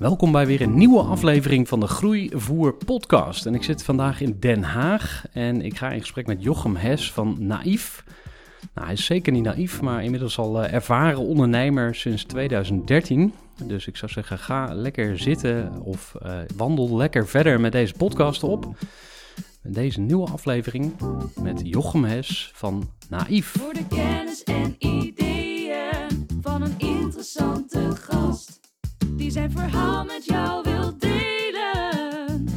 Welkom bij weer een nieuwe aflevering van de Groeivoer podcast. En ik zit vandaag in Den Haag en ik ga in gesprek met Jochem Hes van Naïef. Nou, hij is zeker niet naïef, maar inmiddels al eh, ervaren ondernemer sinds 2013. Dus ik zou zeggen, ga lekker zitten of eh, wandel lekker verder met deze podcast op. Deze nieuwe aflevering met Jochem Hes van Naïef. Voor de kennis en ideeën van een interessante gast. Die zijn verhaal met jou wil delen.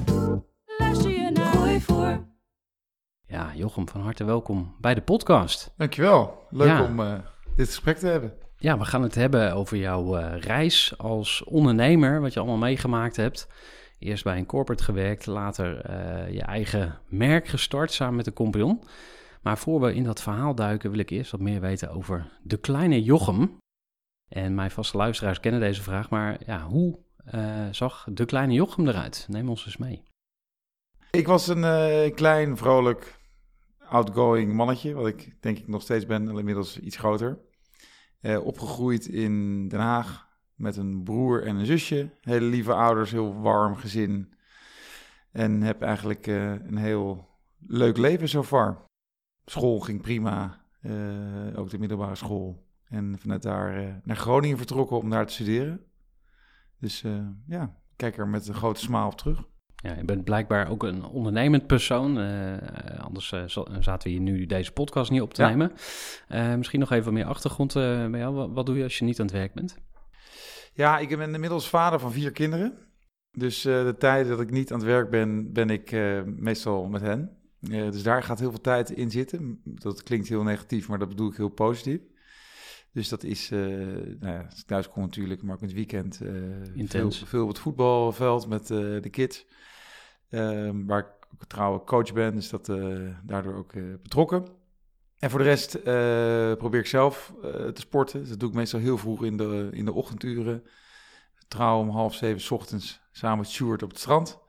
Luister je naar Groeivoer. Ja, Jochem, van harte welkom bij de podcast. Dankjewel. Leuk Ja. om eh, dit gesprek te hebben. Ja, we gaan het hebben over jouw eh, reis als ondernemer, wat je allemaal meegemaakt hebt. Eerst bij een corporate gewerkt, later eh, je eigen merk gestart samen met een compagnon. Maar voor we in dat verhaal duiken, wil ik eerst wat meer weten over de kleine Jochem. En mijn vaste luisteraars kennen deze vraag, maar ja, hoe eh, zag de kleine Jochem eruit? Neem ons eens mee. Ik was een eh, klein, vrolijk, outgoing mannetje, wat ik denk ik nog steeds ben, inmiddels iets groter. Eh, opgegroeid in Den Haag met een broer en een zusje. Hele lieve ouders, heel warm gezin. En heb eigenlijk een heel leuk leven zo far. School ging prima, ook de middelbare school. En vanuit daar eh, naar Groningen vertrokken om daar te studeren. Dus eh, ja, kijk er met een grote smaal op terug. Ja, je bent blijkbaar ook een ondernemend persoon. eh, anders za- zaten we hier nu deze podcast niet op te Ja. nemen. Misschien nog even wat meer achtergrond bij jou. Wat, wat doe je als je niet aan het werk bent? Ja, ik ben inmiddels vader van vier kinderen. Dus de tijd dat ik niet aan het werk ben, ben ik meestal met hen. Dus daar gaat heel veel tijd in zitten. Dat klinkt heel negatief, maar dat bedoel ik heel positief. Dus dat is, eh, nou ja, ik thuis kom natuurlijk, maar ook in het weekend. eh, veel, veel op het voetbalveld met eh, de kids. Ehm, waar ik ook trouwe coach ben, dus dat daardoor ook betrokken. En voor de rest probeer ik zelf te sporten. Dus dat doe ik meestal heel vroeg in de, in de ochtenduren. Trouw om half zeven 's ochtends samen met Stuart op het strand.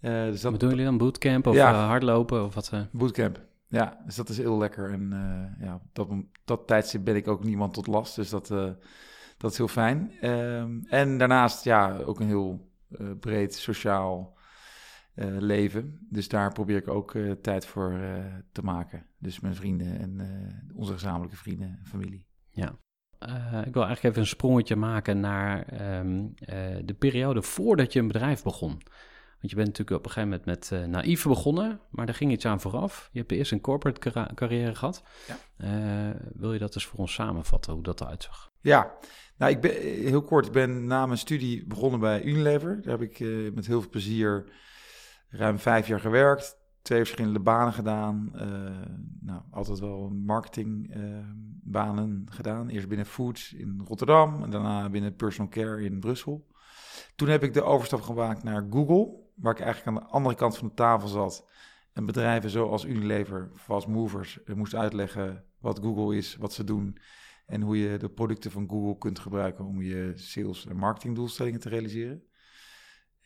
Dus dat Wat doen jullie dan? Bootcamp of Ja. hardlopen of wat? Bootcamp. Ja, dus dat is heel lekker. En ja, dat, dat tijdstip ben ik ook niemand tot last. Dus dat, eh, dat is heel fijn. Ehm, en daarnaast ja, ook een heel eh, breed sociaal eh, leven. Dus daar probeer ik ook tijd voor te maken. Dus mijn vrienden en onze gezamenlijke vrienden en familie. Eh, ik wil eigenlijk even een sprongetje maken naar ehm, eh, de periode voordat je een bedrijf begon. Want je bent natuurlijk op een gegeven moment met eh Naïef begonnen, maar daar ging iets aan vooraf. Je hebt eerst een corporate carrière gehad. Ja. Eh, wil je dat eens voor ons samenvatten, hoe dat eruit zag? Ja, nou, ik ben heel kort. Ik ben na mijn studie begonnen bij Unilever. Daar heb ik eh, met heel veel plezier ruim vijf jaar gewerkt. Twee verschillende banen gedaan. eh, nou, altijd wel marketingbanen gedaan. Eerst binnen Foods in Rotterdam en daarna binnen Personal Care in Brussel. Toen heb ik de overstap gemaakt naar Google, waar ik eigenlijk aan de andere kant van de tafel zat. En bedrijven zoals Unilever, Fast Movers, eh, moest uitleggen wat Google is, wat ze doen en hoe je de producten van Google kunt gebruiken om je sales- en marketingdoelstellingen te realiseren.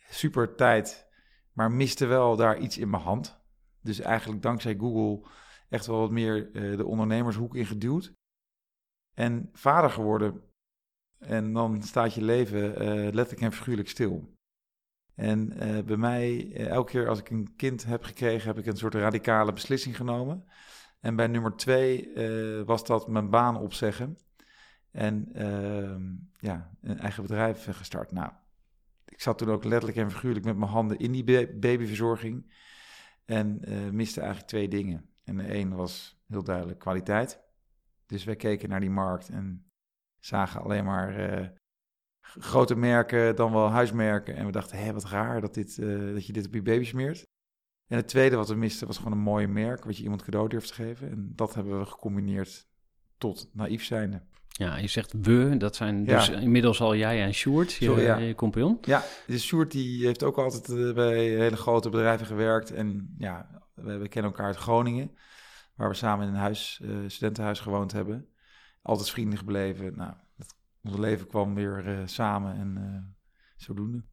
Super tijd, maar miste wel daar iets in mijn hand. Dus eigenlijk dankzij Google echt wel wat meer eh, de ondernemershoek ingeduwd. En vader geworden. En dan staat je leven eh, letterlijk en figuurlijk stil. En eh, bij mij, eh, elke keer als ik een kind heb gekregen, heb ik een soort radicale beslissing genomen. En bij nummer twee eh, was dat mijn baan opzeggen. En ehm, ja, een eigen bedrijf gestart. Nou, ik zat toen ook letterlijk en figuurlijk met mijn handen in die ba- babyverzorging. En miste eigenlijk twee dingen. En de een was heel duidelijk kwaliteit. Dus wij keken naar die markt en zagen alleen maar grote merken, dan wel huismerken. En we dachten, hé, wat raar dat, dit, eh, dat je dit op je baby smeert. En het tweede wat we misten was gewoon een mooi merk, wat je iemand cadeau durft te geven. En dat hebben we gecombineerd tot naïef zijnde. Ja, je zegt we, dat zijn Ja. dus inmiddels al jij en Sjoerd, je, Sorry, ja. je compagnon. Ja, dus Sjoerd die heeft ook altijd eh, bij hele grote bedrijven gewerkt. En ja, we, we kennen elkaar uit Groningen, waar we samen in een huis, eh, studentenhuis gewoond hebben. Altijd vrienden gebleven. Nou, ons leven kwam weer eh, samen en eh, zodoende.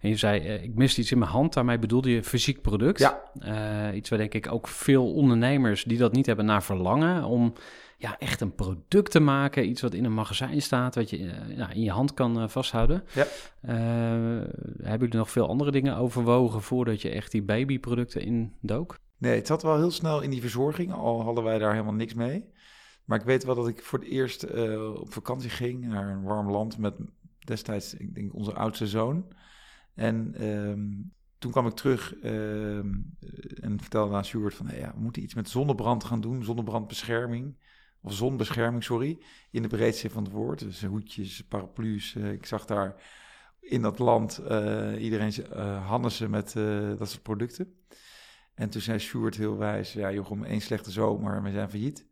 En je zei, eh, ik miste iets in mijn hand, daarmee bedoelde je fysiek product. Ja. Iets waar denk ik ook veel ondernemers die dat niet hebben naar verlangen, om ja, echt een product te maken, iets wat in een magazijn staat, wat je ja, in je hand kan vasthouden. Ja. Hebben jullie nog veel andere dingen overwogen voordat je echt die babyproducten indook? Nee, het zat wel heel snel in die verzorging, al hadden wij daar helemaal niks mee. Maar ik weet wel dat ik voor het eerst eh, op vakantie ging naar een warm land met destijds, ik denk, onze oudste zoon. En ehm, toen kwam ik terug ehm, en vertelde aan Stuart van, ja, we moeten iets met zonnebrand gaan doen, zonnebrandbescherming. Of zonbescherming, sorry, in de breedste zin van het woord. Dus hoedjes, paraplu's. eh, ik zag daar in dat land eh, iedereen uh, Hannessen met dat soort producten. En toen zei Sjoerd heel wijs, ja Jochem, één slechte zomer we zijn failliet.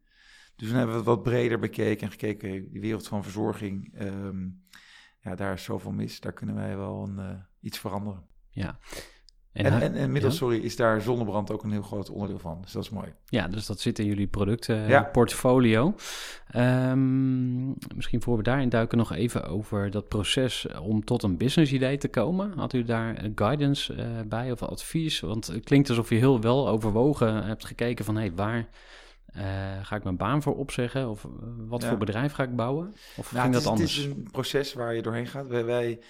Dus toen hebben we het wat breder bekeken en gekeken, die wereld van verzorging, ehm, ja, daar is zoveel mis, daar kunnen wij wel een, uh, iets veranderen. Ja. En, en, en inmiddels, ja? sorry, is daar zonnebrand ook een heel groot onderdeel van, dus dat is mooi. Ja, dus dat zit in jullie productenportfolio. Ja. Um, misschien voor we daarin duiken nog even over dat proces om tot een business idee te komen. Had u daar guidance uh, bij of advies? Want het klinkt alsof je heel wel overwogen hebt gekeken van... hé, hey, waar uh, ga ik mijn baan voor opzeggen? Of uh, wat ja. voor bedrijf ga ik bouwen? Of nou, ging dat is, anders? Het is een proces waar je doorheen gaat. Wij, wij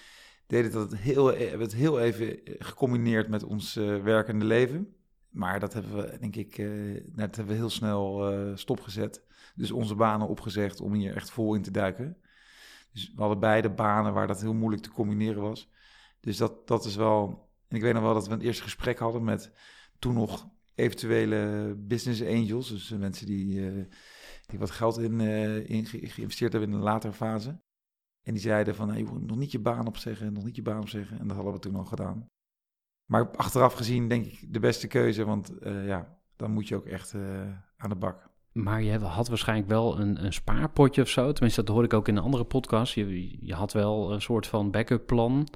deden dat heel, hebben het heel even gecombineerd met ons uh, werkende leven. Maar dat hebben we, denk ik, uh, dat hebben we heel snel stopgezet. Dus onze banen opgezegd om hier echt vol in te duiken. Dus we hadden beide banen waar dat heel moeilijk te combineren was. Dus dat, dat is wel... En ik weet nog wel dat we een eerste gesprek hadden met toen nog eventuele business angels. Dus mensen die, die wat geld in, in geïnvesteerd hebben in een latere fase. En die zeiden van, hey, nog niet je baan opzeggen, nog niet je baan opzeggen. En dat hadden we toen al gedaan. Maar achteraf gezien denk ik de beste keuze, want ja, dan moet je ook echt aan de bak. Maar je had waarschijnlijk wel een, een, spaarpotje of zo. Tenminste, dat hoorde ik ook in een andere podcast. Je, je had wel een soort van backup plan,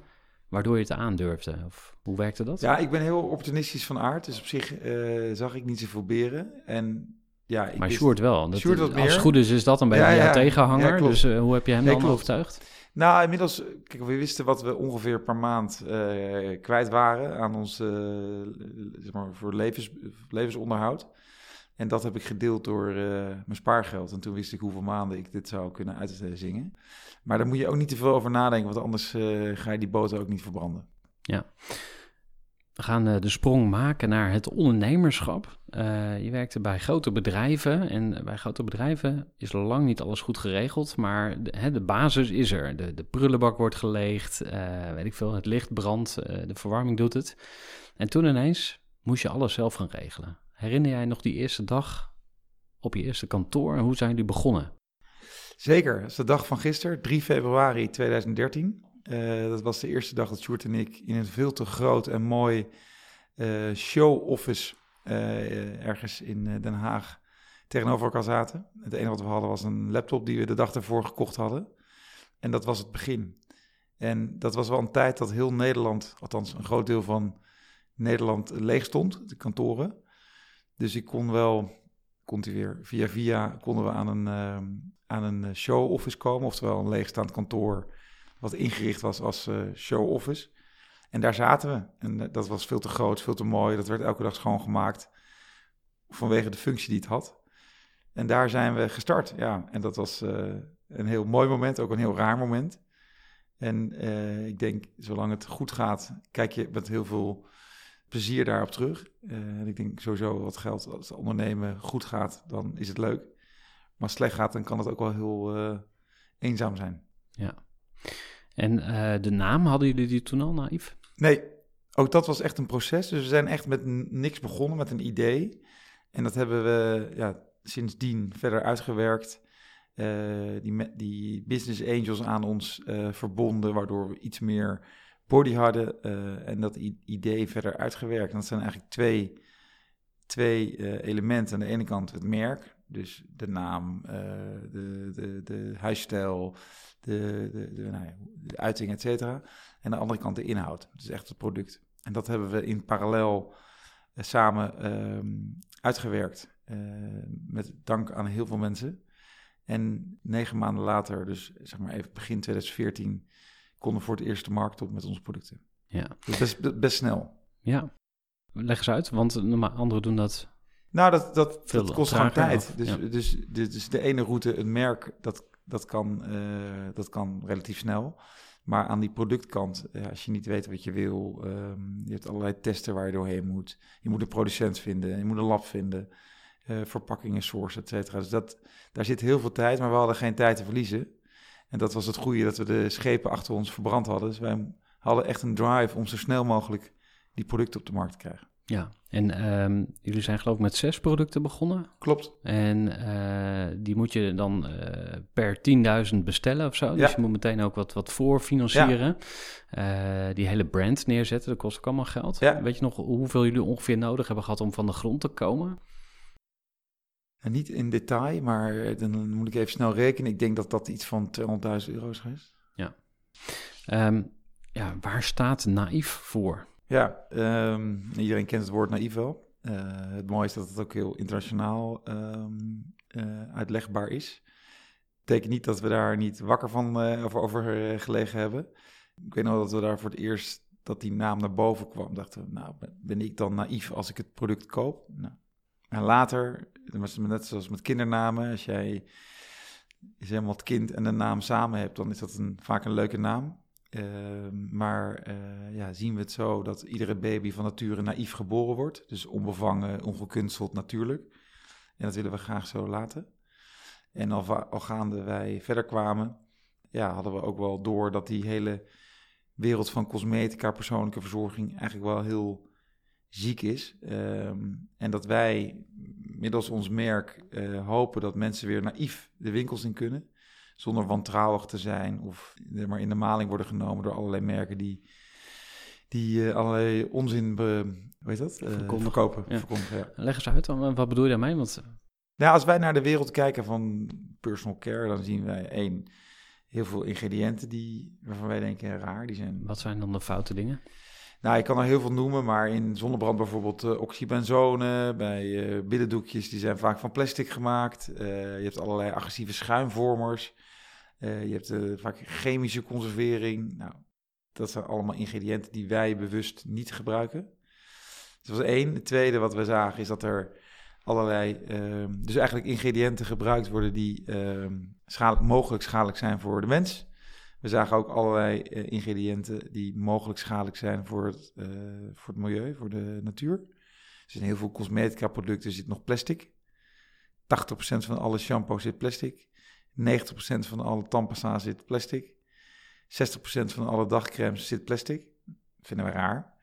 waardoor je het aandurfde. Of hoe werkte dat? Ja, ik ben heel opportunistisch van aard. Dus op zich uh, zag ik niet zoveel beren. En ja, ik maar wist, Sjoerd wel. Dat, Sjoerd wat als meer. het goed is, is dat een beetje ja, ja, jouw tegenhanger. Ja, dus uh, hoe heb je hem dan overtuigd? Nou, inmiddels, kijk, we wisten wat we ongeveer per maand uh, kwijt waren aan ons, uh, zeg maar, voor levens, levensonderhoud. En dat heb ik gedeeld door mijn spaargeld. En toen wist ik hoeveel maanden ik dit zou kunnen uitzingen. Maar daar moet je ook niet te veel over nadenken, want anders ga je die boter ook niet verbranden. Ja. We gaan uh, de sprong maken naar het ondernemerschap. Uh, je werkte bij grote bedrijven en bij grote bedrijven is lang niet alles goed geregeld, maar de, hè, de basis is er. De, de prullenbak wordt geleegd, weet ik veel, het licht brandt, de verwarming doet het. En toen ineens moest je alles zelf gaan regelen. Herinner jij nog die eerste dag op je eerste kantoor en hoe zijn jullie begonnen? Zeker, dat is de dag van gisteren, 3 februari 2013. Uh, dat was de eerste dag dat Sjoerd en ik in een veel te groot en mooi uh, show-office uh, ergens in Den Haag tegenover elkaar zaten. Het enige wat we hadden was een laptop die we de dag ervoor gekocht hadden. En dat was het begin. En dat was wel een tijd dat heel Nederland, althans een groot deel van Nederland, leeg stond, de kantoren. Dus ik kon wel, kon hij weer, via via konden we aan een, aan een show-office komen, oftewel een leegstaand kantoor wat ingericht was als uh, show office. En daar zaten we. En uh, dat was veel te groot, veel te mooi. Dat werd elke dag schoongemaakt. vanwege de functie die het had. En daar zijn we gestart, ja. En dat was eh, een heel mooi moment, ook een heel raar moment. En eh, ik denk, zolang het goed gaat, kijk je met heel veel plezier daarop terug. Eh, en ik denk sowieso wat geld als het ondernemen goed gaat, dan is het leuk. Maar als het slecht gaat, dan kan het ook wel heel eh, eenzaam zijn. Ja. En eh, de naam, hadden jullie die toen al, naïef? Nee, ook dat was echt een proces. Dus we zijn echt met niks begonnen, met een idee. En dat hebben we ja, sindsdien verder uitgewerkt. Die, die business angels aan ons verbonden, waardoor we iets meer body hadden. eh, en dat idee verder uitgewerkt. Dat zijn eigenlijk twee, twee eh, elementen. Aan de ene kant het merk, dus de naam, eh, de, de, de huisstijl, de, de, de, nou ja, de uiting, et cetera. En aan de andere kant de inhoud, dus echt het product. En dat hebben we in parallel samen ehm, uitgewerkt. met dank aan heel veel mensen. En negen maanden later, dus zeg maar even begin 2014, konden voor het eerst de markt op met onze producten. Ja. Dus best, best snel. Ja. Leg eens uit, want anderen doen dat. Nou, dat, dat, kost gewoon tijd. af, Dus, ja. dus, dus, dus de ene route, een merk, dat, dat, kan, eh, dat kan relatief snel. Maar aan die productkant, ja, als je niet weet wat je wil, ehm, je hebt allerlei testen waar je doorheen moet. Je moet een producent vinden, je moet een lab vinden, eh, verpakkingen source, et cetera. Dus dat, daar zit heel veel tijd, maar we hadden geen tijd te verliezen. En dat was het goede, dat we de schepen achter ons verbrand hadden. Dus wij hadden echt een drive om zo snel mogelijk die producten op de markt te krijgen. Ja. En ehm, jullie zijn geloof ik met zes producten begonnen. Klopt. En eh, die moet je dan eh, per 10.000 bestellen of zo. Dus Ja. je moet meteen ook wat, wat voorfinancieren. Eh, die hele brand neerzetten, dat kost ook allemaal geld. Ja. Weet je nog hoeveel jullie ongeveer nodig hebben gehad om van de grond te komen? En niet in detail, maar eh, dan moet ik even snel rekenen. Ik denk dat dat iets van 200.000 euro is geweest. Ehm, ja, waar staat naïef voor? Ja, ehm, iedereen kent het woord naïef wel. Eh, het mooie is dat het ook heel internationaal ehm, eh, uitlegbaar is. Betekent niet dat we daar niet wakker van eh, over, over gelegen hebben. Ik weet nog dat we daar voor het eerst dat die naam naar boven kwam. Dachten we, nou, ben- ben ik dan naïef als ik het product koop? Nou. En later, net zoals met kindernamen. Als jij is helemaal het kind en de naam samen hebt, dan is dat een, vaak een leuke naam. Ehm, maar eh, ja, zien we het zo dat iedere baby van nature naïef geboren wordt. Dus onbevangen, ongekunsteld, natuurlijk. En dat willen we graag zo laten. En al gaande wij verder kwamen, ja, hadden we ook wel door dat die hele wereld van cosmetica, persoonlijke verzorging eigenlijk wel heel ziek is. Ehm, en dat wij middels ons merk eh, hopen dat mensen weer naïef de winkels in kunnen zonder wantrouwig te zijn of maar in de maling worden genomen door allerlei merken die, die eh, allerlei onzin be, heet dat? Verkondigen. verkopen. Ja. verkondigen, ja. Leg eens uit, wat bedoel je daarmee? Want Nou, als wij naar de wereld kijken van personal care, dan zien wij één, heel veel ingrediënten die, waarvan wij denken raar. Die zijn, wat zijn dan de foute dingen? Nou, ik kan er heel veel noemen, maar in zonnebrand bijvoorbeeld eh, oxybenzone, bij biddendoekjes, die zijn vaak van plastic gemaakt. Eh, je hebt allerlei agressieve schuimvormers. Je hebt vaak chemische conservering. Nou, dat zijn allemaal ingrediënten die wij bewust niet gebruiken. Dat was één. Het tweede wat we zagen is dat er allerlei, ehm, dus eigenlijk ingrediënten gebruikt worden die ehm, schadelijk, mogelijk schadelijk zijn voor de mens. We zagen ook allerlei eh, ingrediënten die mogelijk schadelijk zijn voor het, eh, voor het milieu, voor de natuur. Dus in heel veel cosmetica producten zit nog plastic. 80% van alle shampoo zit plastic. 90% van alle tandpasta zit plastic. 60% van alle dagcremes zit plastic. vinden we raar.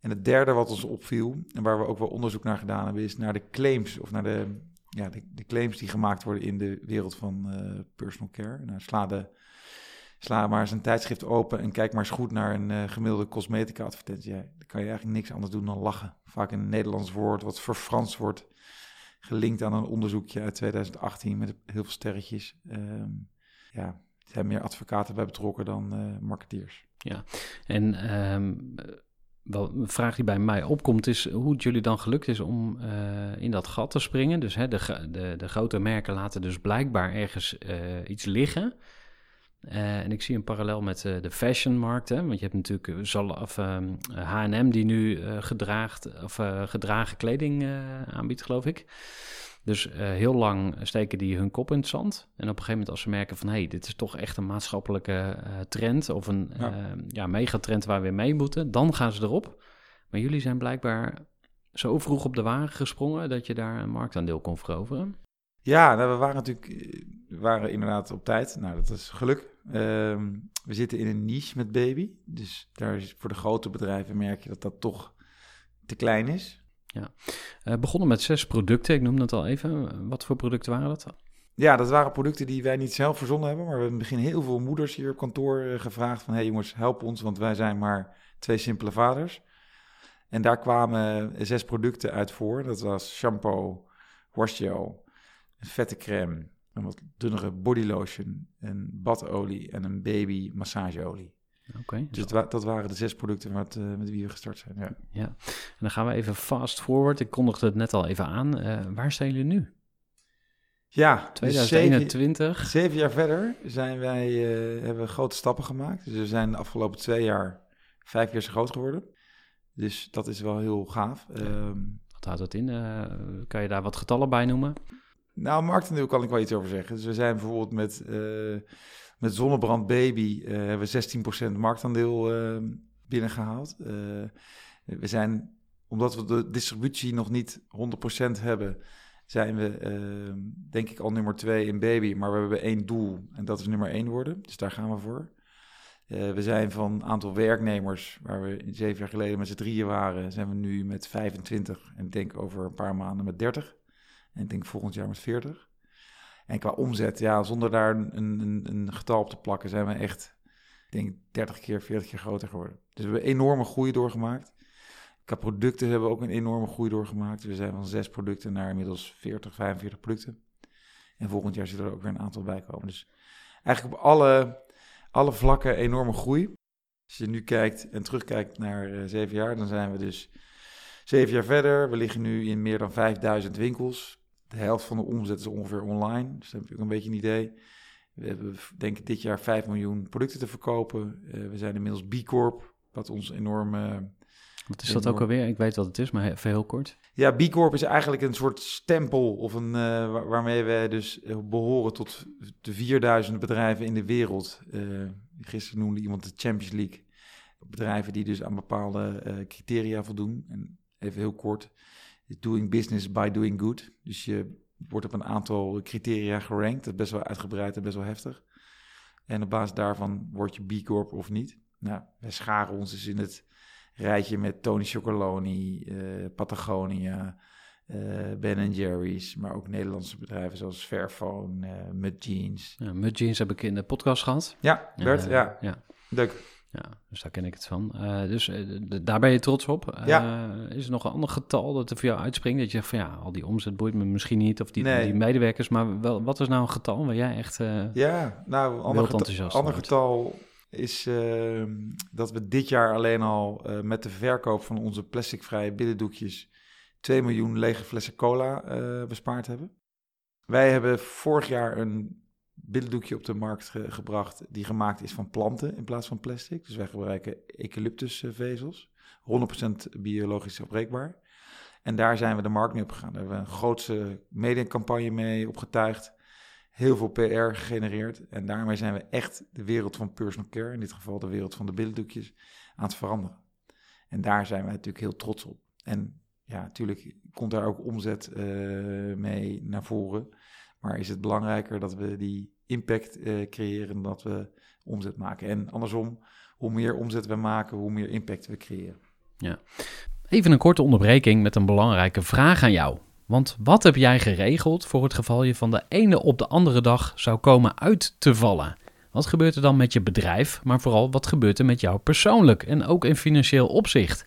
En het derde wat ons opviel, en waar we ook wel onderzoek naar gedaan hebben, is naar de claims, of naar de, ja, de, de claims die gemaakt worden in de wereld van eh, personal care. Nou, sla, de, sla maar eens een tijdschrift open en kijk maar eens goed naar een eh, gemiddelde cosmetica advertentie. Ja, dan kan je eigenlijk niks anders doen dan lachen. Vaak een Nederlands woord wat verfranst wordt, gelinkt aan een onderzoekje uit 2018 met heel veel sterretjes. Ehm, ja, er zijn meer advocaten bij betrokken dan eh, marketeers. En ehm, wel, een vraag die bij mij opkomt is hoe het jullie dan gelukt is om eh, in dat gat te springen. Dus hè, de, de, de grote merken laten dus blijkbaar ergens iets liggen. Eh, en ik zie een parallel met eh, de fashionmarkt. Hè? Want je hebt natuurlijk eh, Zal of, ehm, H&M die nu gedraagt, of, gedragen kleding aanbiedt, geloof ik. Dus heel lang steken die hun kop in het zand. En op een gegeven moment als ze merken van... hé, hey, dit is toch echt een maatschappelijke trend... of een Ja. ja. megatrend waar we mee moeten... dan gaan ze erop. Maar jullie zijn blijkbaar zo vroeg op de wagen gesprongen... dat je daar een marktaandeel kon veroveren. Ja, nou, we waren natuurlijk we waren inderdaad op tijd. Nou, dat is geluk. Ehm, we zitten in een niche met baby. Dus daar is, voor de grote bedrijven merk je dat dat toch te klein is. Eh begonnen met zes producten, ik noemde het al even. Wat voor producten waren dat? Ja, dat waren producten die wij niet zelf verzonnen hebben. Maar we hebben in het begin heel veel moeders hier op kantoor eh, gevraagd van... hé hey jongens, help ons, want wij zijn maar twee simpele vaders. En daar kwamen zes producten uit voor. Dat was shampoo, washgel, een vette crème... een wat dunnere bodylotion, een badolie en een baby massageolie. Oké, Dus wa- dat waren de zes producten met, eh, met wie we gestart zijn. Ja. ja. En dan gaan we even fast forward. Ik kondigde het net al even aan. Eh, waar staan jullie nu? Ja, dus zeven, 2021. zeven jaar verder zijn wij, eh, hebben we grote stappen gemaakt. Dus we zijn de afgelopen twee jaar vijf keer zo groot geworden. Dus dat is wel heel gaaf. Ehm, Wat houdt dat in? Kan je daar wat getallen bij noemen? Nou, marktaandeel kan ik wel iets over zeggen. Dus we zijn bijvoorbeeld met, eh, met Zonnebrand Baby eh, hebben we 16% marktaandeel eh, binnengehaald. Eh, we zijn, omdat we de distributie nog niet 100% hebben, zijn we eh, denk ik al nummer twee in baby. Maar we hebben één doel en dat is nummer één worden. Dus daar gaan we voor. We zijn van aantal werknemers, waar we zeven jaar geleden met z'n drieën waren, zijn we nu met 25 en ik denk over een paar maanden met 30. En ik denk volgend jaar met 40. En qua omzet, ja, zonder daar een, een, een getal op te plakken, zijn we echt, ik denk 30 keer, 40 keer groter geworden. Dus we hebben enorme groei doorgemaakt. Qua producten hebben we ook een enorme groei doorgemaakt. We zijn van zes producten naar inmiddels 40, 45 producten. En volgend jaar zullen er ook weer een aantal bij komen. Dus eigenlijk op alle, alle vlakken enorme groei. Als je nu kijkt en terugkijkt naar eh, zeven jaar, dan zijn we dus zeven jaar verder. We liggen nu in meer dan 5000 winkels. De helft van de omzet is ongeveer online. Dus dan heb je ook een beetje een idee. We hebben denk ik dit jaar 5 miljoen producten te verkopen. Eh, we zijn inmiddels B Corp, wat ons enorm... eh, Wat is dat ook alweer? Ik weet wat het is, maar even heel kort. ja, B Corp is eigenlijk een soort stempel of een, eh, waar- waarmee wij dus eh, behoren tot de 4000 bedrijven in de wereld. Gisteren noemde iemand de Champions League. Bedrijven die dus aan bepaalde criteria voldoen. En even heel kort, doing business by doing good. Dus je wordt op een aantal criteria gerankt. Dat is best wel uitgebreid en best wel heftig. En op basis daarvan word je B Corp of niet. Nou, wij scharen ons dus in het rijtje met Tony Chocoloni, eh, Patagonia, eh, Ben Jerry's, maar ook Nederlandse bedrijven zoals Fairphone, eh Mud Jeans. Ja, Mud Jeans heb ik in de podcast gehad. Ja, Bert, ja, ja. leuk. Ja, dus daar ken ik het van. Eh, dus eh, daar ben je trots op. Eh, Ja. Is er nog een ander getal dat er voor jou uitspringt? Dat je zegt van ja, al die omzet boeit me misschien niet. Of die, Nee. die medewerkers. Maar wel, wat is nou een getal waar jij echt... Ja, nou, een ander, getal, enthousiast ander getal is eh, dat we dit jaar alleen al met de verkoop van onze plasticvrije billendoekjes 2 miljoen lege flessen cola bespaard hebben. Wij hebben vorig jaar een billendoekje op de markt ge- gebracht die gemaakt is van planten in plaats van plastic. Dus wij gebruiken eucalyptusvezels, 100% biologisch afbreekbaar. En daar zijn we de markt mee op gegaan. Daar hebben we een grootse mediacampagne mee opgetuigd heel veel PR gegenereerd. En daarmee zijn we echt de wereld van personal care, in dit geval de wereld van de billendoekjes, aan het veranderen. En daar zijn we natuurlijk heel trots op. En ja, natuurlijk komt daar ook omzet eh, mee naar voren. Maar is het belangrijker dat we die impact eh, creëren dat we omzet maken. En andersom, hoe meer omzet we maken, hoe meer impact we creëren. Even een korte onderbreking met een belangrijke vraag aan jou. Want wat heb jij geregeld voor het geval je van de ene op de andere dag zou komen uit te vallen? Wat gebeurt er dan met je bedrijf, maar vooral wat gebeurt er met jou persoonlijk en ook in financieel opzicht?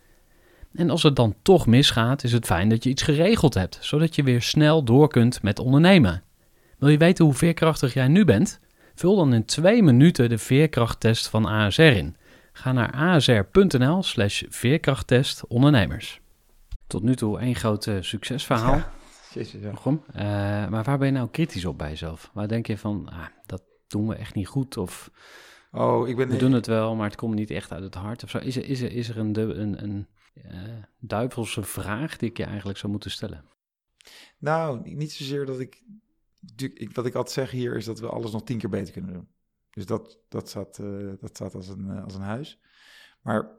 En als het dan toch misgaat, is het fijn dat je iets geregeld hebt, zodat je weer snel door kunt met ondernemen. Wil je weten hoe veerkrachtig jij nu bent? Vul dan in twee minuten de veerkrachttest van ASR in. Ga naar asr.nl slash veerkrachttest ondernemers. Tot nu toe één groot uh, succesverhaal. Ja, jezus, ja. Uh, maar waar ben je nou kritisch op bij jezelf? Waar denk je van, ah, dat doen we echt niet goed of Oh, ik ben... we doen het wel, maar het komt niet echt uit het hart of zo? Is er, is er, is er een, een, een eh, duivelse vraag die ik je eigenlijk zou moeten stellen? Nou, niet zozeer dat ik, ik... Wat ik altijd zeg hier is dat we alles nog tien keer beter kunnen doen. Dus dat, dat, staat, eh, dat staat als een, eh, als een huis. Maar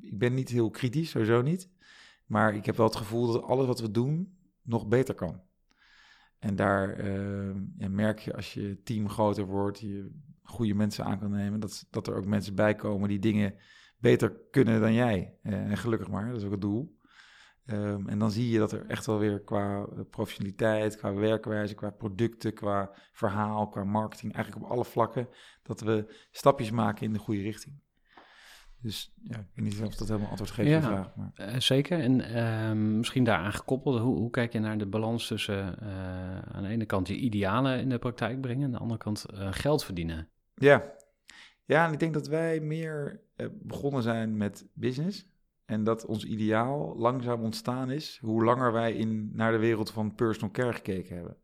ik ben niet heel kritisch, sowieso niet. Maar ik heb wel het gevoel dat alles wat we doen nog beter kan. En daar eh, ja, merk je als je team groter wordt, je goede mensen aan kan nemen, dat, dat er ook mensen bij komen die dingen beter kunnen dan jij. Eh, en gelukkig maar, dat is ook het doel. Ehm, en dan zie je dat er echt wel weer qua eh, professionaliteit, qua werkwijze, qua producten, qua verhaal, qua marketing, eigenlijk op alle vlakken, dat we stapjes maken in de goede richting. Dus ja, ik weet niet of dat helemaal antwoord geeft op Ja. je vraag. Maar... Eh, zeker. En ehm, misschien daaraan gekoppeld, hoe, hoe kijk je naar de balans tussen aan de ene kant je idealen in de praktijk brengen, aan de andere kant geld verdienen? Ja. Ja, en ik denk dat wij meer eh, begonnen zijn met business. En dat ons ideaal langzaam ontstaan is, hoe langer wij in, naar de wereld van personal care gekeken hebben.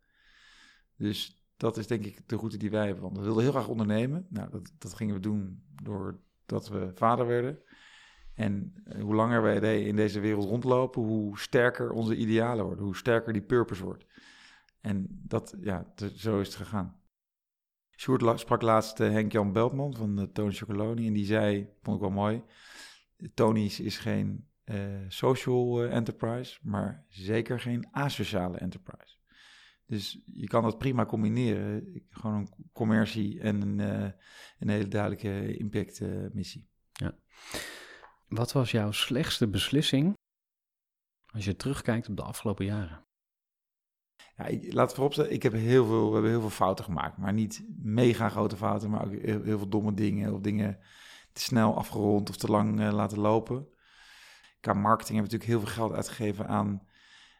Dus dat is denk ik de route die wij hebben. Want we wilden heel graag ondernemen. Nou, dat, dat gingen we doen doordat we vader werden. En eh, hoe langer wij in deze wereld rondlopen, hoe sterker onze idealen worden. Hoe sterker die purpose wordt. En dat, ja, zo is het gegaan. Sjoerd sprak laatst eh, Henk-Jan Beltman van uh, Tony Chocoloni. En die zei, vond ik wel mooi... Tony's is geen eh, social eh, enterprise, maar zeker geen asociale enterprise. Dus je kan dat prima combineren. Gewoon een commercie en een, eh, een hele duidelijke impact eh, missie. Wat was jouw slechtste beslissing als je terugkijkt op de afgelopen jaren? Ja, ik, laat het vooropstellen, ik heb heel veel, we hebben heel veel fouten gemaakt. Maar niet mega grote fouten, maar ook heel, veel domme dingen. Of dingen te snel afgerond of te lang eh, laten lopen. Qua marketing hebben natuurlijk heel veel geld uitgegeven aan,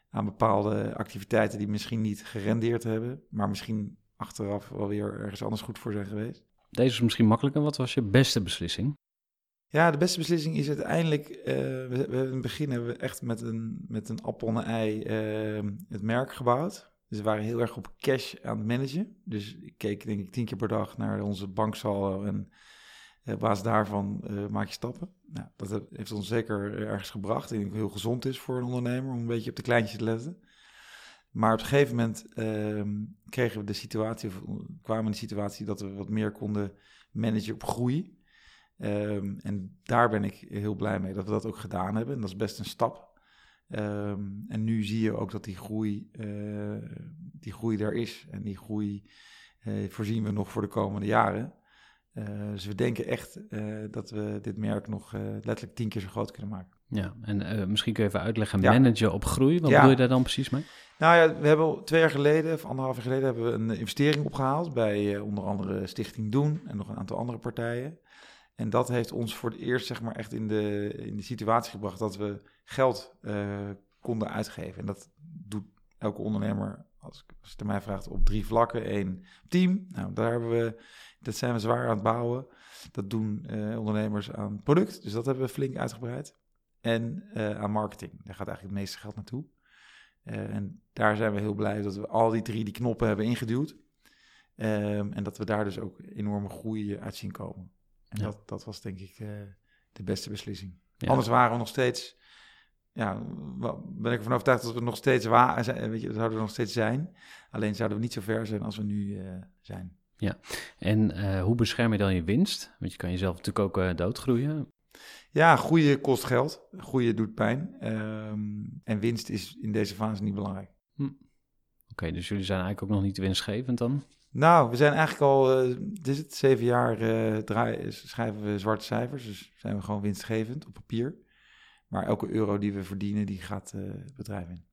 aan bepaalde activiteiten die misschien niet gerendeerd hebben. Maar misschien achteraf wel weer ergens anders goed voor zijn geweest. Deze is misschien makkelijker. Wat was je beste beslissing? Ja, de beste beslissing is uiteindelijk. eh, we, we hebben in begin hebben we echt met een, met een appel en ei eh, het merk gebouwd. Dus we waren heel erg op cash aan het managen. Dus ik keek denk ik tien keer per dag naar onze banksaldo en eh, op basis daarvan eh, maak je stappen. Nou, dat heeft ons zeker ergens gebracht. Ik denk heel gezond is voor een ondernemer om een beetje op de kleintjes te letten. Maar op een gegeven moment ehm, kregen we de situatie, of kwamen we in de situatie dat we wat meer konden managen op groei. Ehm, en daar ben ik heel blij mee dat we dat ook gedaan hebben. En dat is best een stap. Ehm, en nu zie je ook dat die groei, eh, die groei er is. En die groei eh, voorzien we nog voor de komende jaren. Eh, dus we denken echt dat we dit merk nog letterlijk tien keer zo groot kunnen maken. Ja, en misschien kun je even uitleggen, Ja. managen op groei. Wat Ja. bedoel je daar dan precies mee? Nou ja, we hebben twee jaar geleden, of anderhalf jaar geleden, hebben we een investering opgehaald bij onder andere Stichting Doen en nog een aantal andere partijen. En dat heeft ons voor het eerst zeg maar echt in de, in de situatie gebracht dat we geld eh, konden uitgeven. En dat doet elke ondernemer, als, als je het mij vraagt, op drie vlakken. Eén, team. Nou, daar hebben we, dat zijn we zwaar aan het bouwen. Dat doen eh, ondernemers aan product, dus dat hebben we flink uitgebreid. En eh, aan marketing, daar gaat eigenlijk het meeste geld naartoe. En daar zijn we heel blij dat we al die drie die knoppen hebben ingeduwd. Ehm, en dat we daar dus ook enorme groei uit zien komen. En Ja. dat, dat was denk ik eh, de beste beslissing. Ja. Anders waren we nog steeds, ja, ben ik ervan overtuigd dat we nog steeds waar zijn, weet je, dat zouden we nog steeds zijn. Alleen zouden we niet zo ver zijn als we nu eh, zijn. En eh, hoe bescherm je dan je winst? Want je kan jezelf natuurlijk ook eh, doodgroeien. Ja, groeien kost geld. Groeien doet pijn. Ehm, en winst is in deze fase niet belangrijk. Oké, dus jullie zijn eigenlijk ook nog niet winstgevend dan? Nou, we zijn eigenlijk al, eh dit is het, zeven jaar eh, draaien, schrijven we zwarte cijfers. Dus zijn we gewoon winstgevend op papier. Maar elke euro die we verdienen, die gaat eh, het bedrijf in.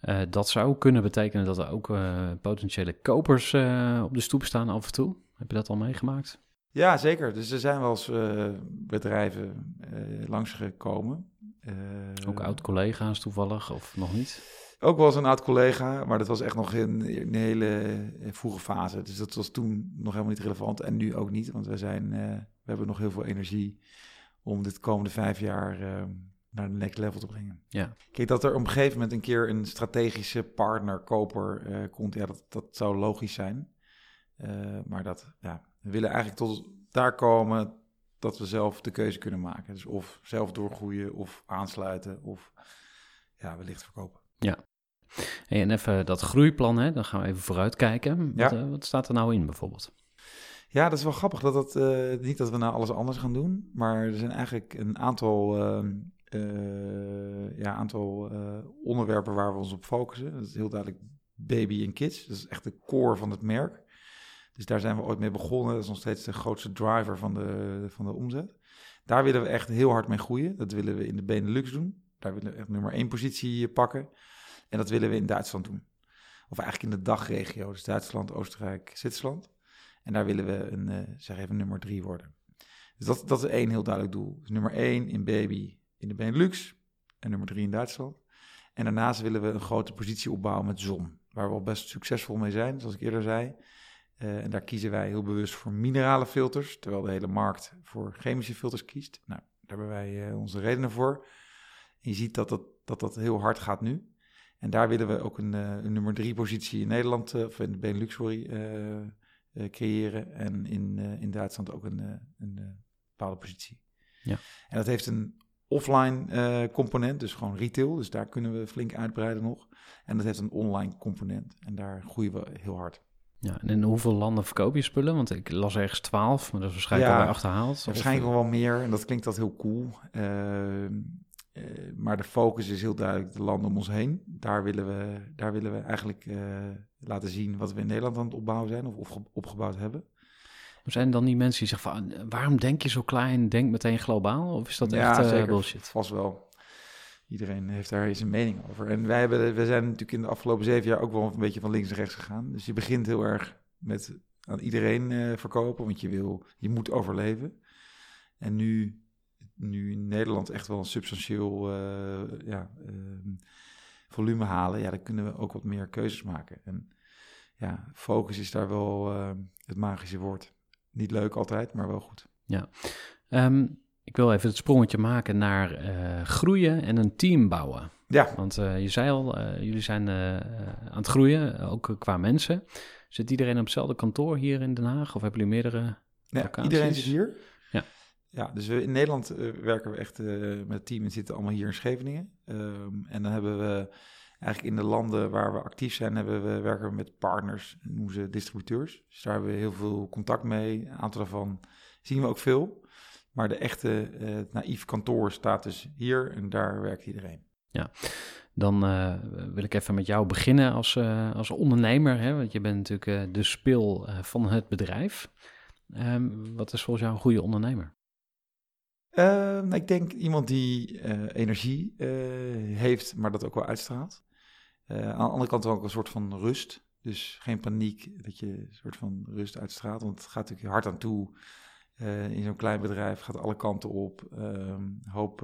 Eh, dat zou kunnen betekenen dat er ook potentiële kopers op de stoep staan af en toe. Heb je dat al meegemaakt? Ja, zeker. Dus er zijn wel eens bedrijven langsgekomen. Ook oud-collega's toevallig of nog niet? Ook wel eens een oud collega, maar dat was echt nog in, een hele eh, vroege fase. Dus dat was toen nog helemaal niet relevant en nu ook niet, want we, zijn, eh, we hebben nog heel veel energie om dit komende vijf jaar eh, naar de next level te brengen. Ja. Kijk, dat er op een gegeven moment een keer een strategische partner, koper eh, komt, ja, dat, dat zou logisch zijn. Maar dat, ja, we willen eigenlijk tot daar komen dat we zelf de keuze kunnen maken. Dus of zelf doorgroeien, of aansluiten, of ja, wellicht verkopen. Hey, en even dat groeiplan, hè? dan gaan we even vooruitkijken. Wat, Ja. eh, wat staat er nou in bijvoorbeeld? Ja, dat is wel grappig. Dat dat, eh, niet dat we nou alles anders gaan doen, maar er zijn eigenlijk een aantal, ehm, eh, ja, aantal onderwerpen waar we ons op focussen. Dat is heel duidelijk baby en kids. Dat is echt de core van het merk. Dus daar zijn we ooit mee begonnen. Dat is nog steeds de grootste driver van de, van de omzet. Daar willen we echt heel hard mee groeien. Dat willen we in de Benelux doen. Daar willen we echt nummer één positie pakken. En dat willen we in Duitsland doen. Of eigenlijk in de dagregio. Dus Duitsland, Oostenrijk, Zwitserland. En daar willen we een, eh, zeg even, nummer drie worden. Dus dat, dat is één heel duidelijk doel. Dus nummer één in baby in de Benelux en nummer drie in Duitsland. En daarnaast willen we een grote positie opbouwen met zon, waar we al best succesvol mee zijn, zoals ik eerder zei. Eh, en daar kiezen wij heel bewust voor minerale filters, terwijl de hele markt voor chemische filters kiest. Nou, daar hebben wij eh, onze redenen voor. En je ziet dat dat, dat dat heel hard gaat nu. En daar willen we ook een, eh, een nummer drie positie in Nederland, eh, of in de Benelux, sorry, eh, creëren. En in, in Duitsland ook een, een bepaalde positie. Ja. En dat heeft een offline component, dus gewoon retail. Dus daar kunnen we flink uitbreiden nog. En dat heeft een online component. En daar groeien we heel hard. Ja, en in hoeveel landen verkoop je spullen? Want ik las ergens 12, maar dat is waarschijnlijk Ja, achterhaald. Of- Waarschijnlijk wel wel meer. En dat klinkt dat heel cool. Ehm, eh, maar de focus is heel duidelijk de landen om ons heen. Daar willen we, daar willen we eigenlijk eh, laten zien wat we in Nederland aan het opbouwen zijn of opge- opgebouwd hebben. Zijn er dan die mensen die zeggen van, "Ah, waarom denk je zo klein, denk meteen globaal? Of is dat Ja, echt eh, zeker. bullshit? Vast wel. Iedereen heeft daar zijn mening over. En wij hebben, we zijn natuurlijk in de afgelopen zeven jaar ook wel een beetje van links naar rechts gegaan. Dus je begint heel erg met aan iedereen verkopen, want je wil, je moet overleven. En nu, nu in Nederland echt wel een substantieel eh, ja, ehm, volume halen, ja, dan kunnen we ook wat meer keuzes maken. En ja, focus is daar wel eh, het magische woord. Niet leuk altijd, maar wel goed. Ehm, ik wil even het sprongetje maken naar eh, groeien en een team bouwen. Ja, Want eh, je zei al, jullie zijn aan het groeien, ook qua mensen. Zit iedereen op hetzelfde kantoor hier in Den Haag? Of hebben jullie meerdere? Ja, iedereen zit hier. Ja. Ja, dus we, in Nederland eh, werken we echt eh, met het team en zitten allemaal hier in Scheveningen. Ehm, en dan hebben we eigenlijk in de landen waar we actief zijn, hebben we, werken we met partners, en noemen ze distributeurs. Dus daar hebben we heel veel contact mee. Een aantal daarvan zien we ook veel. Maar de echte eh naïef kantoor staat dus hier en daar werkt iedereen. Dan eh, wil ik even met jou beginnen als, als ondernemer. Hè? Want je bent natuurlijk de spil van het bedrijf. Ehm, wat is volgens jou een goede ondernemer? Nou, ik denk iemand die eh, energie eh, heeft, maar dat ook wel uitstraalt. Eh, aan de andere kant ook een soort van rust. Dus geen paniek, dat je een soort van rust uitstraalt. Want het gaat natuurlijk hard aan toe. In zo'n klein bedrijf gaat alle kanten op. ehm, hoop,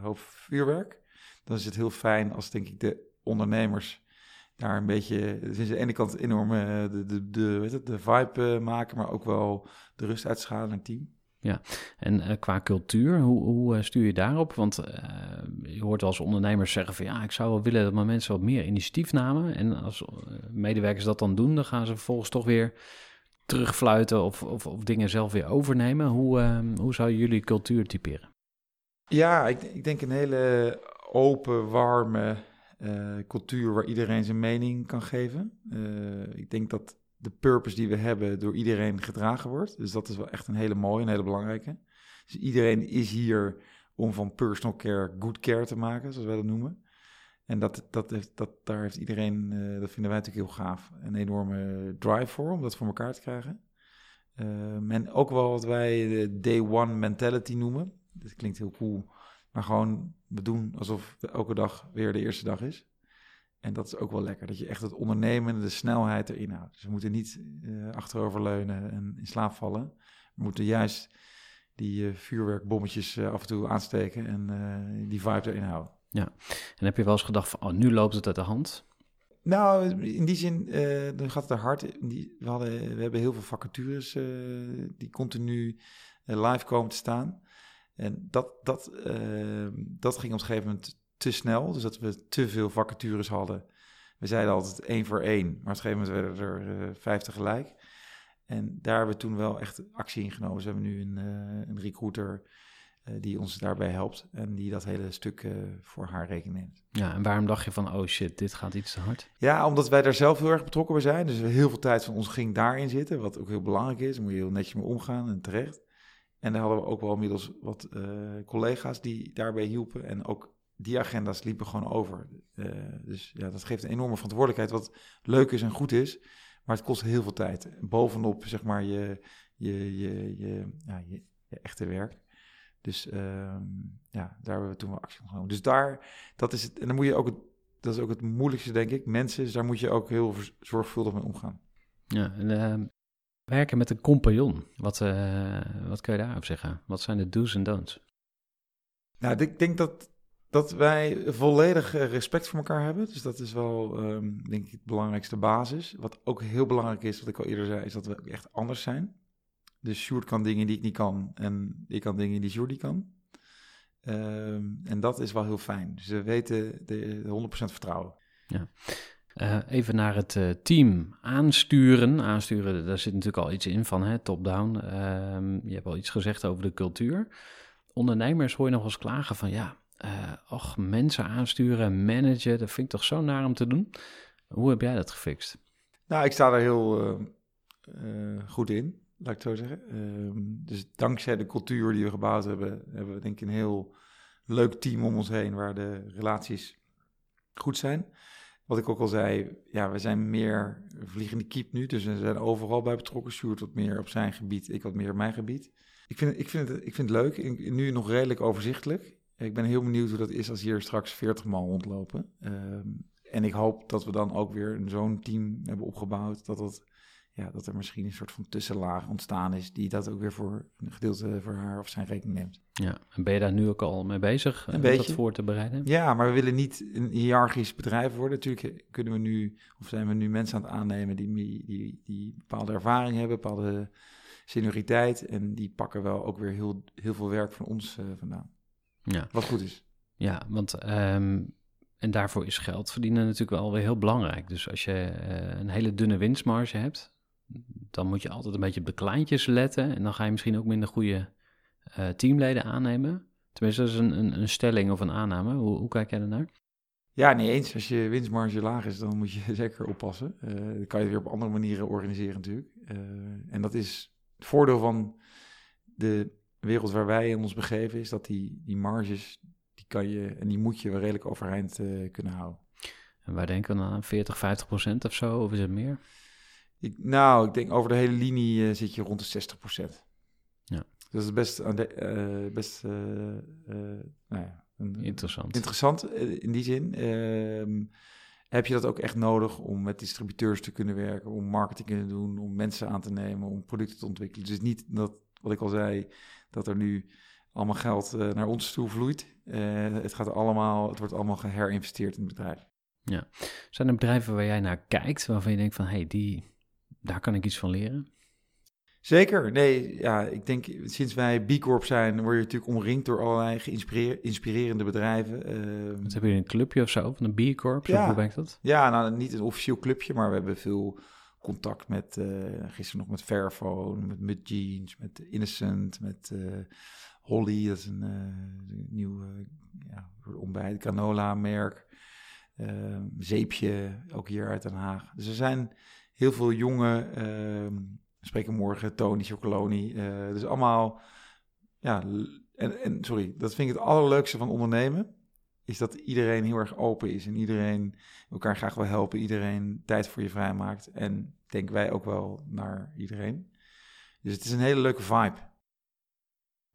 hoop vuurwerk. Dan is het heel fijn als, denk ik, de ondernemers daar een beetje... Dus aan de ene kant enorm eh, de, de, de, de vibe maken, maar ook wel de rust uitschalen naar het team. En eh, qua cultuur, hoe, hoe eh, stuur je daarop? Want eh, je hoort als ondernemers zeggen van ja, ik zou wel willen dat mijn mensen wat meer initiatief namen. En als medewerkers dat dan doen, dan gaan ze vervolgens toch weer terugfluiten of, of, of dingen zelf weer overnemen. Hoe, eh, hoe zou jullie cultuur typeren? Ja, ik, ik denk een hele open, warme cultuur waar iedereen zijn mening kan geven. Ik denk dat de purpose die we hebben door iedereen gedragen wordt. Dus dat is wel echt een hele mooie, een hele belangrijke. Dus iedereen is hier om van personal care good care te maken, zoals wij dat noemen. En dat, dat heeft, dat, daar heeft iedereen, eh, dat vinden wij natuurlijk heel gaaf, een enorme drive voor om dat voor elkaar te krijgen. Ehm, en ook wel wat wij de day one mentality noemen. Dat klinkt heel cool, maar gewoon we doen alsof elke dag weer de eerste dag is. En dat is ook wel lekker, dat je echt het ondernemen, de snelheid erin houdt. Dus we moeten niet uh, achteroverleunen en in slaap vallen. We moeten juist die uh, vuurwerkbommetjes uh, af en toe aansteken en die vibe erin houden. Ja, en heb je wel eens gedacht van, oh, nu loopt het uit de hand? Nou, in die zin dan gaat het er hard. Die, we, hadden, we hebben heel veel vacatures die continu live komen te staan. En dat, dat, dat ging op een gegeven moment te snel. Dus dat we te veel vacatures hadden. We zeiden altijd één voor één, maar op een gegeven moment werden er uh, vijf tegelijk. En daar hebben we toen wel echt actie in genomen. Dus we hebben nu een, uh, een recruiter uh, die ons daarbij helpt en die dat hele stuk voor haar rekening neemt. Ja, en waarom dacht je van, oh shit, dit gaat iets te hard? Ja, omdat wij daar zelf heel erg betrokken bij zijn. Dus heel veel tijd van ons ging daarin zitten, wat ook heel belangrijk is. Daar moet je heel netjes mee omgaan en terecht. En daar hadden we ook wel inmiddels wat collega's die daarbij hielpen en ook die agenda's liepen gewoon over. Uh, dus ja, dat geeft een enorme verantwoordelijkheid, wat leuk is en goed is. Maar het kost heel veel tijd. Bovenop, zeg maar, je, je, je, je, ja, je, je echte werk. Dus uh, ja, daar hebben we toen wel actie genomen. Dus daar, dat is het. En dan moet je ook, het, dat is ook het moeilijkste, denk ik. Mensen, dus daar moet je ook heel zorgvuldig mee omgaan. Ja, en uh, werken met een compagnon. Wat, uh, wat kun je daarop zeggen? Wat zijn de do's en don'ts? Nou, ik denk dat dat wij volledig eh, respect voor elkaar hebben. Dus dat is wel, um, denk ik, het belangrijkste basis. Wat ook heel belangrijk is, wat ik al eerder zei, is dat we echt anders zijn. Dus Sjoerd kan dingen die ik niet kan en ik kan dingen die Sjoerd niet kan. Um, en dat is wel heel fijn. Dus we weten de, de 100% vertrouwen. Ja. Uh, even naar het uh, team aansturen. Aansturen, daar zit natuurlijk al iets in van top-down. Uh, je hebt al iets gezegd over de cultuur. Ondernemers hoor je nog eens klagen van ja, och, mensen aansturen, managen, dat vind ik toch zo naar om te doen. Hoe heb jij dat gefixt? Nou, ik sta er heel uh, uh, goed in, laat ik het zo zeggen. Ehm, dus dankzij de cultuur die we gebouwd hebben, hebben we denk ik een heel leuk team om ons heen waar de relaties goed zijn. Wat ik ook al zei, ja, we zijn meer vliegende kiep nu, dus we zijn overal bij betrokken. Sjoerd wat meer op zijn gebied, ik wat meer op mijn gebied. Ik vind, ik vind, het, ik vind het leuk, nu nog redelijk overzichtelijk. Ik ben heel benieuwd hoe dat is als hier straks 40 man rondlopen. Um, en ik hoop dat we dan ook weer zo'n team hebben opgebouwd. Dat, dat, ja, dat er misschien een soort van tussenlaag ontstaan is. Die dat ook weer voor een gedeelte voor haar of zijn rekening neemt. Ja, en ben je daar nu ook al mee bezig? Een om beetje. dat voor te bereiden? Ja, maar we willen niet een hiërarchisch bedrijf worden. Natuurlijk kunnen we nu, of zijn we nu mensen aan het aannemen die, die, die bepaalde ervaring hebben, bepaalde senioriteit. En die pakken wel ook weer heel, heel veel werk van ons uh, vandaan. Ja. Wat goed is. Ja, want um, en daarvoor is geld verdienen natuurlijk wel weer heel belangrijk. Dus als je uh, een hele dunne winstmarge hebt, dan moet je altijd een beetje op de kleintjes letten. En dan ga je misschien ook minder goede uh, teamleden aannemen. Tenminste, dat is een, een, een, stelling of een aanname. Hoe, hoe kijk jij ernaar? Ja, niet eens. Als je winstmarge laag is, dan moet je zeker oppassen. Uh, dat kan je weer op andere manieren organiseren natuurlijk. en dat is het voordeel van de wereld waar wij in ons begeven is dat die, die marges, die kan je en die moet je wel redelijk overeind uh, kunnen houden. En wij denken dan aan 40, 50 procent of zo, of is het meer? Ik, nou, ik denk over de hele linie uh, zit je rond de 60 procent. Ja. Dat is best, uh, best nou ja, een, interessant. Interessant in die zin. Ehm, heb je dat ook echt nodig om met distributeurs te kunnen werken, om marketing te kunnen doen, om mensen aan te nemen, om producten te ontwikkelen. Dus niet dat, wat ik al zei, dat er nu allemaal geld uh, naar ons toe vloeit. Uh, het, gaat allemaal, het wordt allemaal geherinvesteerd in het bedrijf. Ja. Zijn er bedrijven waar jij naar kijkt, waarvan je denkt van, hé, hey, die, daar kan ik iets van leren? Zeker. Nee, ja, ik denk sinds wij B Corp zijn, word je natuurlijk omringd door allerlei geïnspirerende bedrijven. Uh, Wat heb je een clubje of zo van een B Corp? Ja, hoe werkt dat? Ja, nou niet een officieel clubje, maar we hebben veel contact met, uh, gisteren nog met Fairphone, met Mud Jeans, met Innocent, met uh, Holly, dat is een uh, nieuw ja, ontbijt, canola-merk. Ehm, zeepje, ook hier uit Den Haag. Dus er zijn heel veel jonge, ehm, spreken morgen Tony Chocoloni. dus allemaal, ja, en, en sorry, dat vind ik het allerleukste van ondernemen is dat iedereen heel erg open is en iedereen elkaar graag wil helpen, iedereen tijd voor je vrijmaakt. En denken wij ook wel naar iedereen. Dus het is een hele leuke vibe.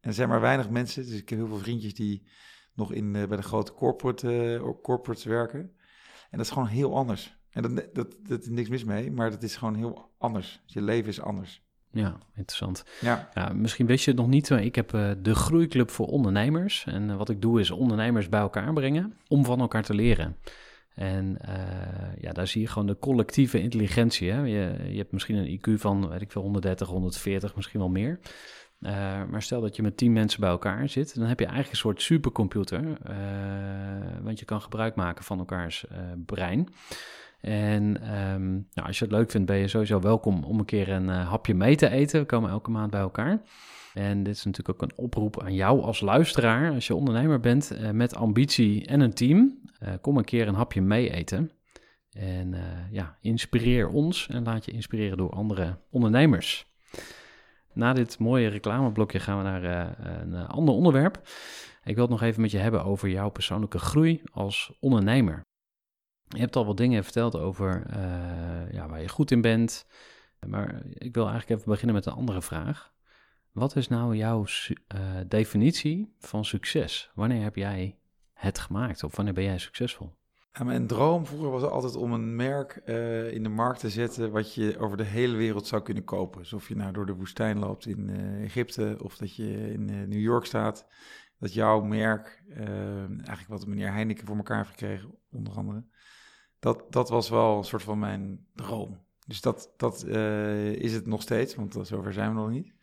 En er zijn maar weinig mensen, dus ik heb heel veel vriendjes die nog in, uh, bij de grote corporate, uh, corporates werken. En dat is gewoon heel anders. En dat, dat, dat is niks mis mee, maar dat is gewoon heel anders. Je leven is anders. Ja, interessant. Ja, Ja, misschien wist je het nog niet, maar ik heb eh, de Groeiclub voor Ondernemers. En eh, wat ik doe is ondernemers bij elkaar brengen om van elkaar te leren. En eh, ja, daar zie je gewoon de collectieve intelligentie. Hè? Je, je hebt misschien een IQ van, weet ik veel, 130, 140, misschien wel meer. Eh, maar stel dat je met 10 mensen bij elkaar zit, dan heb je eigenlijk een soort supercomputer. eh, want je kan gebruik maken van elkaars brein. En ehm, nou, als je het leuk vindt, ben je sowieso welkom om een keer een hapje mee te eten. We komen elke maand bij elkaar. En dit is natuurlijk ook een oproep aan jou als luisteraar. Als je ondernemer bent eh, met ambitie en een team, eh, kom een keer een hapje mee eten. En eh, ja, inspireer ons en laat je inspireren door andere ondernemers. Na dit mooie reclameblokje gaan we naar een ander onderwerp. Ik wil het nog even met je hebben over jouw persoonlijke groei als ondernemer. Je hebt al wat dingen verteld over ja, waar je goed in bent. Maar ik wil eigenlijk even beginnen met een andere vraag. Wat is nou jouw eh, definitie van succes? Wanneer heb jij het gemaakt of wanneer ben jij succesvol? Mijn droom vroeger was altijd om een merk eh, in de markt te zetten wat je over de hele wereld zou kunnen kopen. Dus of je nou door de woestijn loopt in eh, Egypte of dat je in New York staat. Dat jouw merk, eigenlijk wat meneer Heineken voor elkaar heeft gekregen, onder andere. Dat, dat was wel een soort van mijn droom. Dus dat, dat is het nog steeds, want zover zijn we nog niet.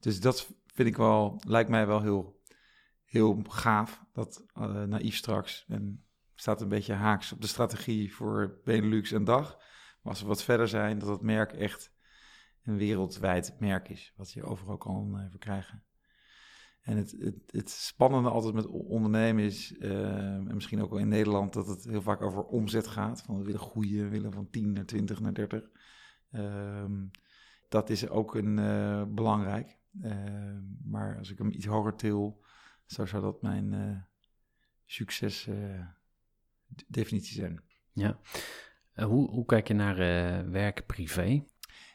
Dus dat vind ik wel, lijkt mij wel heel, heel gaaf. Dat eh, naïef straks. En staat een beetje haaks op de strategie voor Benelux en DAG. Maar als we wat verder zijn, dat het merk echt een wereldwijd merk is. Wat je overal kan eh, verkrijgen. En het, het, het spannende altijd met ondernemen is, eh, en misschien ook wel in Nederland, dat het heel vaak over omzet gaat. Van we willen groeien, we willen van 10 naar 20 naar 30. Ehm, dat is ook een belangrijk. Ehm, maar als ik hem iets hoger til, zo zou dat mijn eh, succes eh, zijn. Ja. Eh, hoe, hoe kijk je naar eh, werk privé?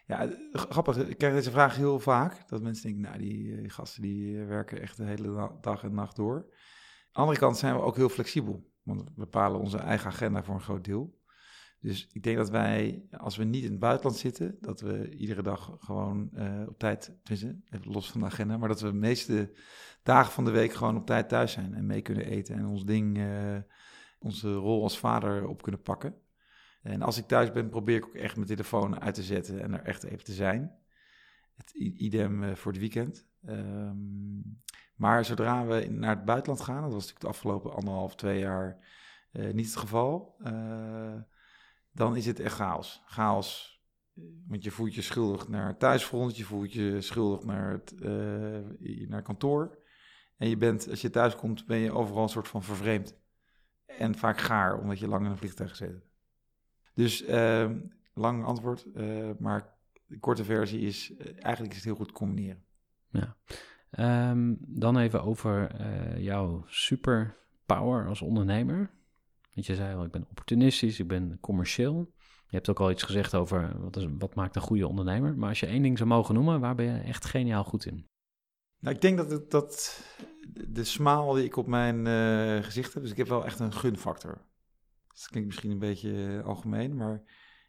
Ja, grappig. Ik krijg deze vraag heel vaak. Dat mensen denken, nou, die, eh, gasten die eh, werken echt de hele dag en nacht door. Aan de andere kant zijn we ook heel flexibel. Want we bepalen onze eigen agenda voor een groot deel. Dus ik denk dat wij, als we niet in het buitenland zitten, dat we iedere dag gewoon eh, op tijd, even los van de agenda, maar dat we de meeste dagen van de week gewoon op tijd thuis zijn en mee kunnen eten en ons ding, eh, onze rol als vader op kunnen pakken. En als ik thuis ben, probeer ik ook echt mijn telefoon uit te zetten en er echt even te zijn. Het idem eh, voor het weekend. Ehm, maar zodra we naar het buitenland gaan, dat was natuurlijk de afgelopen anderhalf, twee jaar niet het geval, dan is het echt chaos. Chaos, eh, want je voelt je schuldig naar thuisfront, je voelt je schuldig naar, het, eh, naar kantoor. En je bent, als je thuis komt, ben je overal een soort van vervreemd. En vaak gaar, omdat je lang in een vliegtuig gezeten. Dus ehm, lang antwoord, eh, maar de korte versie is, eigenlijk is het heel goed combineren. Ehm, dan even over jouw superpower als ondernemer. Want je zei al, ik ben opportunistisch, ik ben commercieel. Je hebt ook al iets gezegd over wat, is, wat maakt een goede ondernemer. Maar als je één ding zou mogen noemen, waar ben je echt geniaal goed in? Nou, ik denk dat, het, dat de smaal die ik op mijn eh, gezicht heb, dus ik heb wel echt een gunfactor. Dat klinkt misschien een beetje eh, algemeen, maar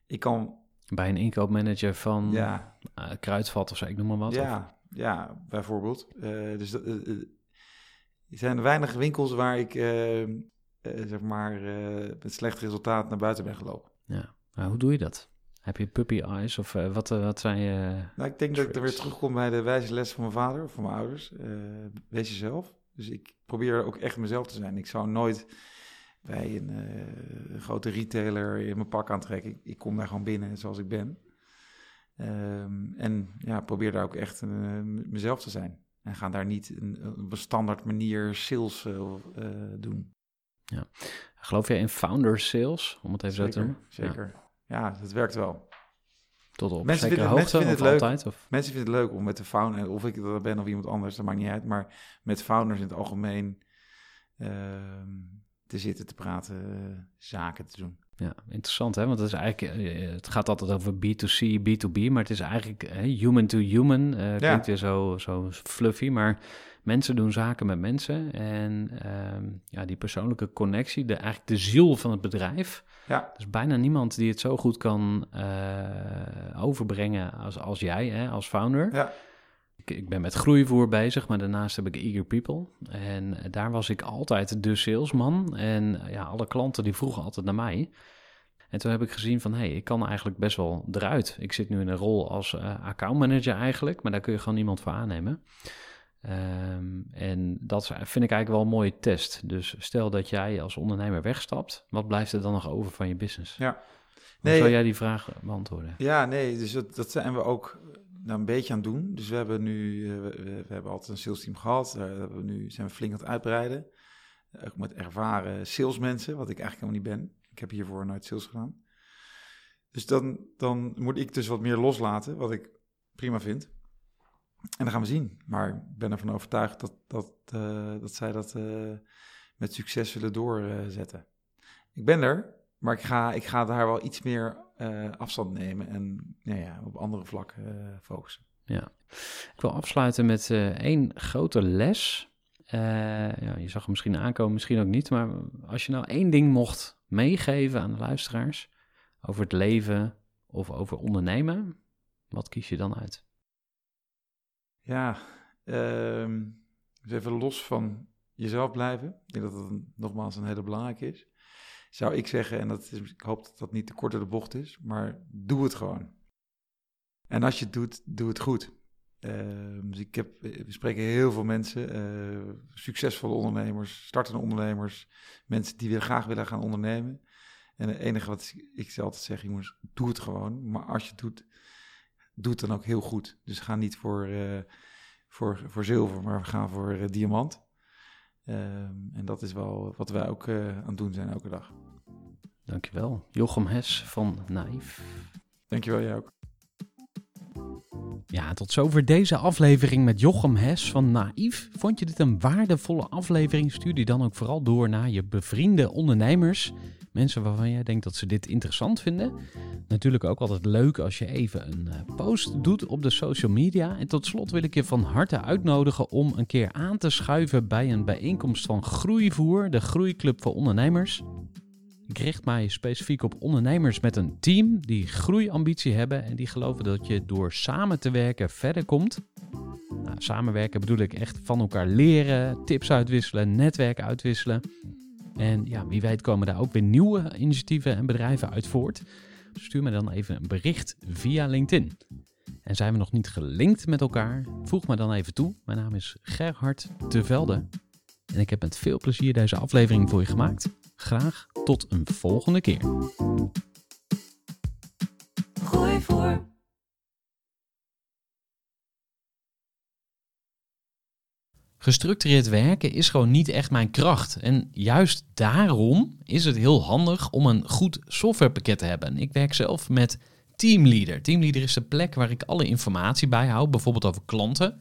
ik kan, Bij een inkoopmanager van ja, eh, Kruidvat of zo, ik noem maar wat. of- ja, ja, bijvoorbeeld. Dus er zijn weinig winkels waar ik, zeg maar, eh, met slecht resultaat naar buiten ben gelopen. ja. Maar hoe doe je dat? Heb je puppy eyes of eh, wat, eh, wat zijn je... Nou, ik denk dat ik er weer terugkom bij de wijze les van mijn vader of van mijn ouders. Eh, wees jezelf. Dus ik probeer ook echt mezelf te zijn. Ik zou nooit bij een eh, grote retailer in mijn pak aantrekken. Ik, ik kom daar gewoon binnen zoals ik ben. Ehm, en ja, probeer daar ook echt eh, mezelf te zijn. En ga daar niet een, op een standaard manier sales eh, doen. Geloof jij in founder sales? Om het even zo te noemen? Ja, zeker. Ja, dat werkt wel. tot op Mensen zekere vinden- hoogte mensen of vinden het leuk. altijd? Of? Mensen vinden het leuk om met de founder, of ik dat ben of iemand anders, dat maakt niet uit, maar met founders in het algemeen ehm, te zitten, te praten, eh, zaken te doen. Ja, interessant hè, want het, is eigenlijk, eh, het gaat altijd over B2C, B2B, maar het is eigenlijk eh, human to human. eh klinkt weer zo, zo fluffy, maar mensen doen zaken met mensen. En ehm, ja, die persoonlijke connectie, de, eigenlijk de ziel van het bedrijf. Ja. Er is bijna niemand die het zo goed kan eh, overbrengen als, als jij, hè, als founder. Ja. Ik, ik ben met groeivoer bezig, maar daarnaast heb ik Eager People. En eh, daar was ik altijd de salesman. En eh, ja, alle klanten die vroegen altijd naar mij. En toen heb ik gezien van, hé, hey, ik kan eigenlijk best wel eruit. Ik zit nu in een rol als uh, accountmanager eigenlijk, maar daar kun je gewoon iemand voor aannemen. Um, en dat vind ik eigenlijk wel een mooie test. Dus stel dat jij als ondernemer wegstapt, wat blijft er dan nog over van je business? Ja. Nee, Hoe zou jij die vraag beantwoorden? Ja, nee, dus dat, dat zijn we ook nou, een beetje aan doen. Dus we hebben nu, uh, we, we, hebben altijd een sales team gehad. Daar hebben we nu zijn we flink aan het uitbreiden. Ook met ervaren salesmensen, wat ik eigenlijk helemaal niet ben. Ik heb hiervoor nooit sales gedaan. Dus dan, dan moet ik dus wat meer loslaten, wat ik prima vind. En dan gaan we zien. Maar ik ben ervan overtuigd dat, dat, uh, dat zij dat met succes zullen doorzetten. ik ben er, maar ik ga, ik ga daar wel iets meer uh, afstand nemen en nou ja, op andere vlakken focussen. Ja, ik wil afsluiten met één grote les. ja, je zag hem misschien aankomen, misschien ook niet. Maar als je nou één ding mocht meegeven aan de luisteraars over het leven of over ondernemen, wat kies je dan uit? Ja, uh, dus even los van jezelf blijven. Ik denk dat dat nogmaals een hele belangrijke is. Zou ik zeggen, en dat ik hoop dat dat niet te kort de bocht is, maar doe het gewoon. En als je het doet, doe het goed. Uh, dus ik heb, we spreken heel veel mensen, uh, succesvolle ondernemers, startende ondernemers, mensen die weer graag willen gaan ondernemen. En het enige wat ik altijd zeg, jongens, doe het gewoon. Maar als je het doet, doe het dan ook heel goed. Dus ga niet voor, uh, voor, voor zilver, maar ga voor diamant. Um, en dat is wel wat wij ook uh, aan het doen zijn elke dag. Dankjewel. Jochem Hes van Naïef. Dankjewel, jij ook. Ja, tot zover deze aflevering met Jochem Hes van Naïef. Vond je dit een waardevolle aflevering? Stuur die dan ook vooral door naar je bevriende ondernemers. Mensen waarvan jij denkt dat ze dit interessant vinden. Natuurlijk ook altijd leuk als je even een post doet op de social media. En tot slot wil ik je van harte uitnodigen om een keer aan te schuiven bij een bijeenkomst van Groeivoer, de Groeiclub voor Ondernemers. Ik richt mij specifiek op ondernemers met een team die groeiambitie hebben en die geloven dat je door samen te werken verder komt. Nou, samenwerken bedoel ik echt van elkaar leren, tips uitwisselen, netwerk uitwisselen. En ja, wie weet komen daar ook weer nieuwe initiatieven en bedrijven uit voort. Stuur me dan even een bericht via LinkedIn. En zijn we nog niet gelinkt met elkaar? Voeg me dan even toe. Mijn naam is Gerhard de Velde. En ik heb met veel plezier deze aflevering voor je gemaakt. Graag tot een volgende keer. Gooi voor. Gestructureerd werken is gewoon niet echt mijn kracht. En juist daarom is het heel handig om een goed softwarepakket te hebben. Ik werk zelf met Teamleader. Teamleader is de plek waar ik alle informatie bijhoud, bijvoorbeeld over klanten.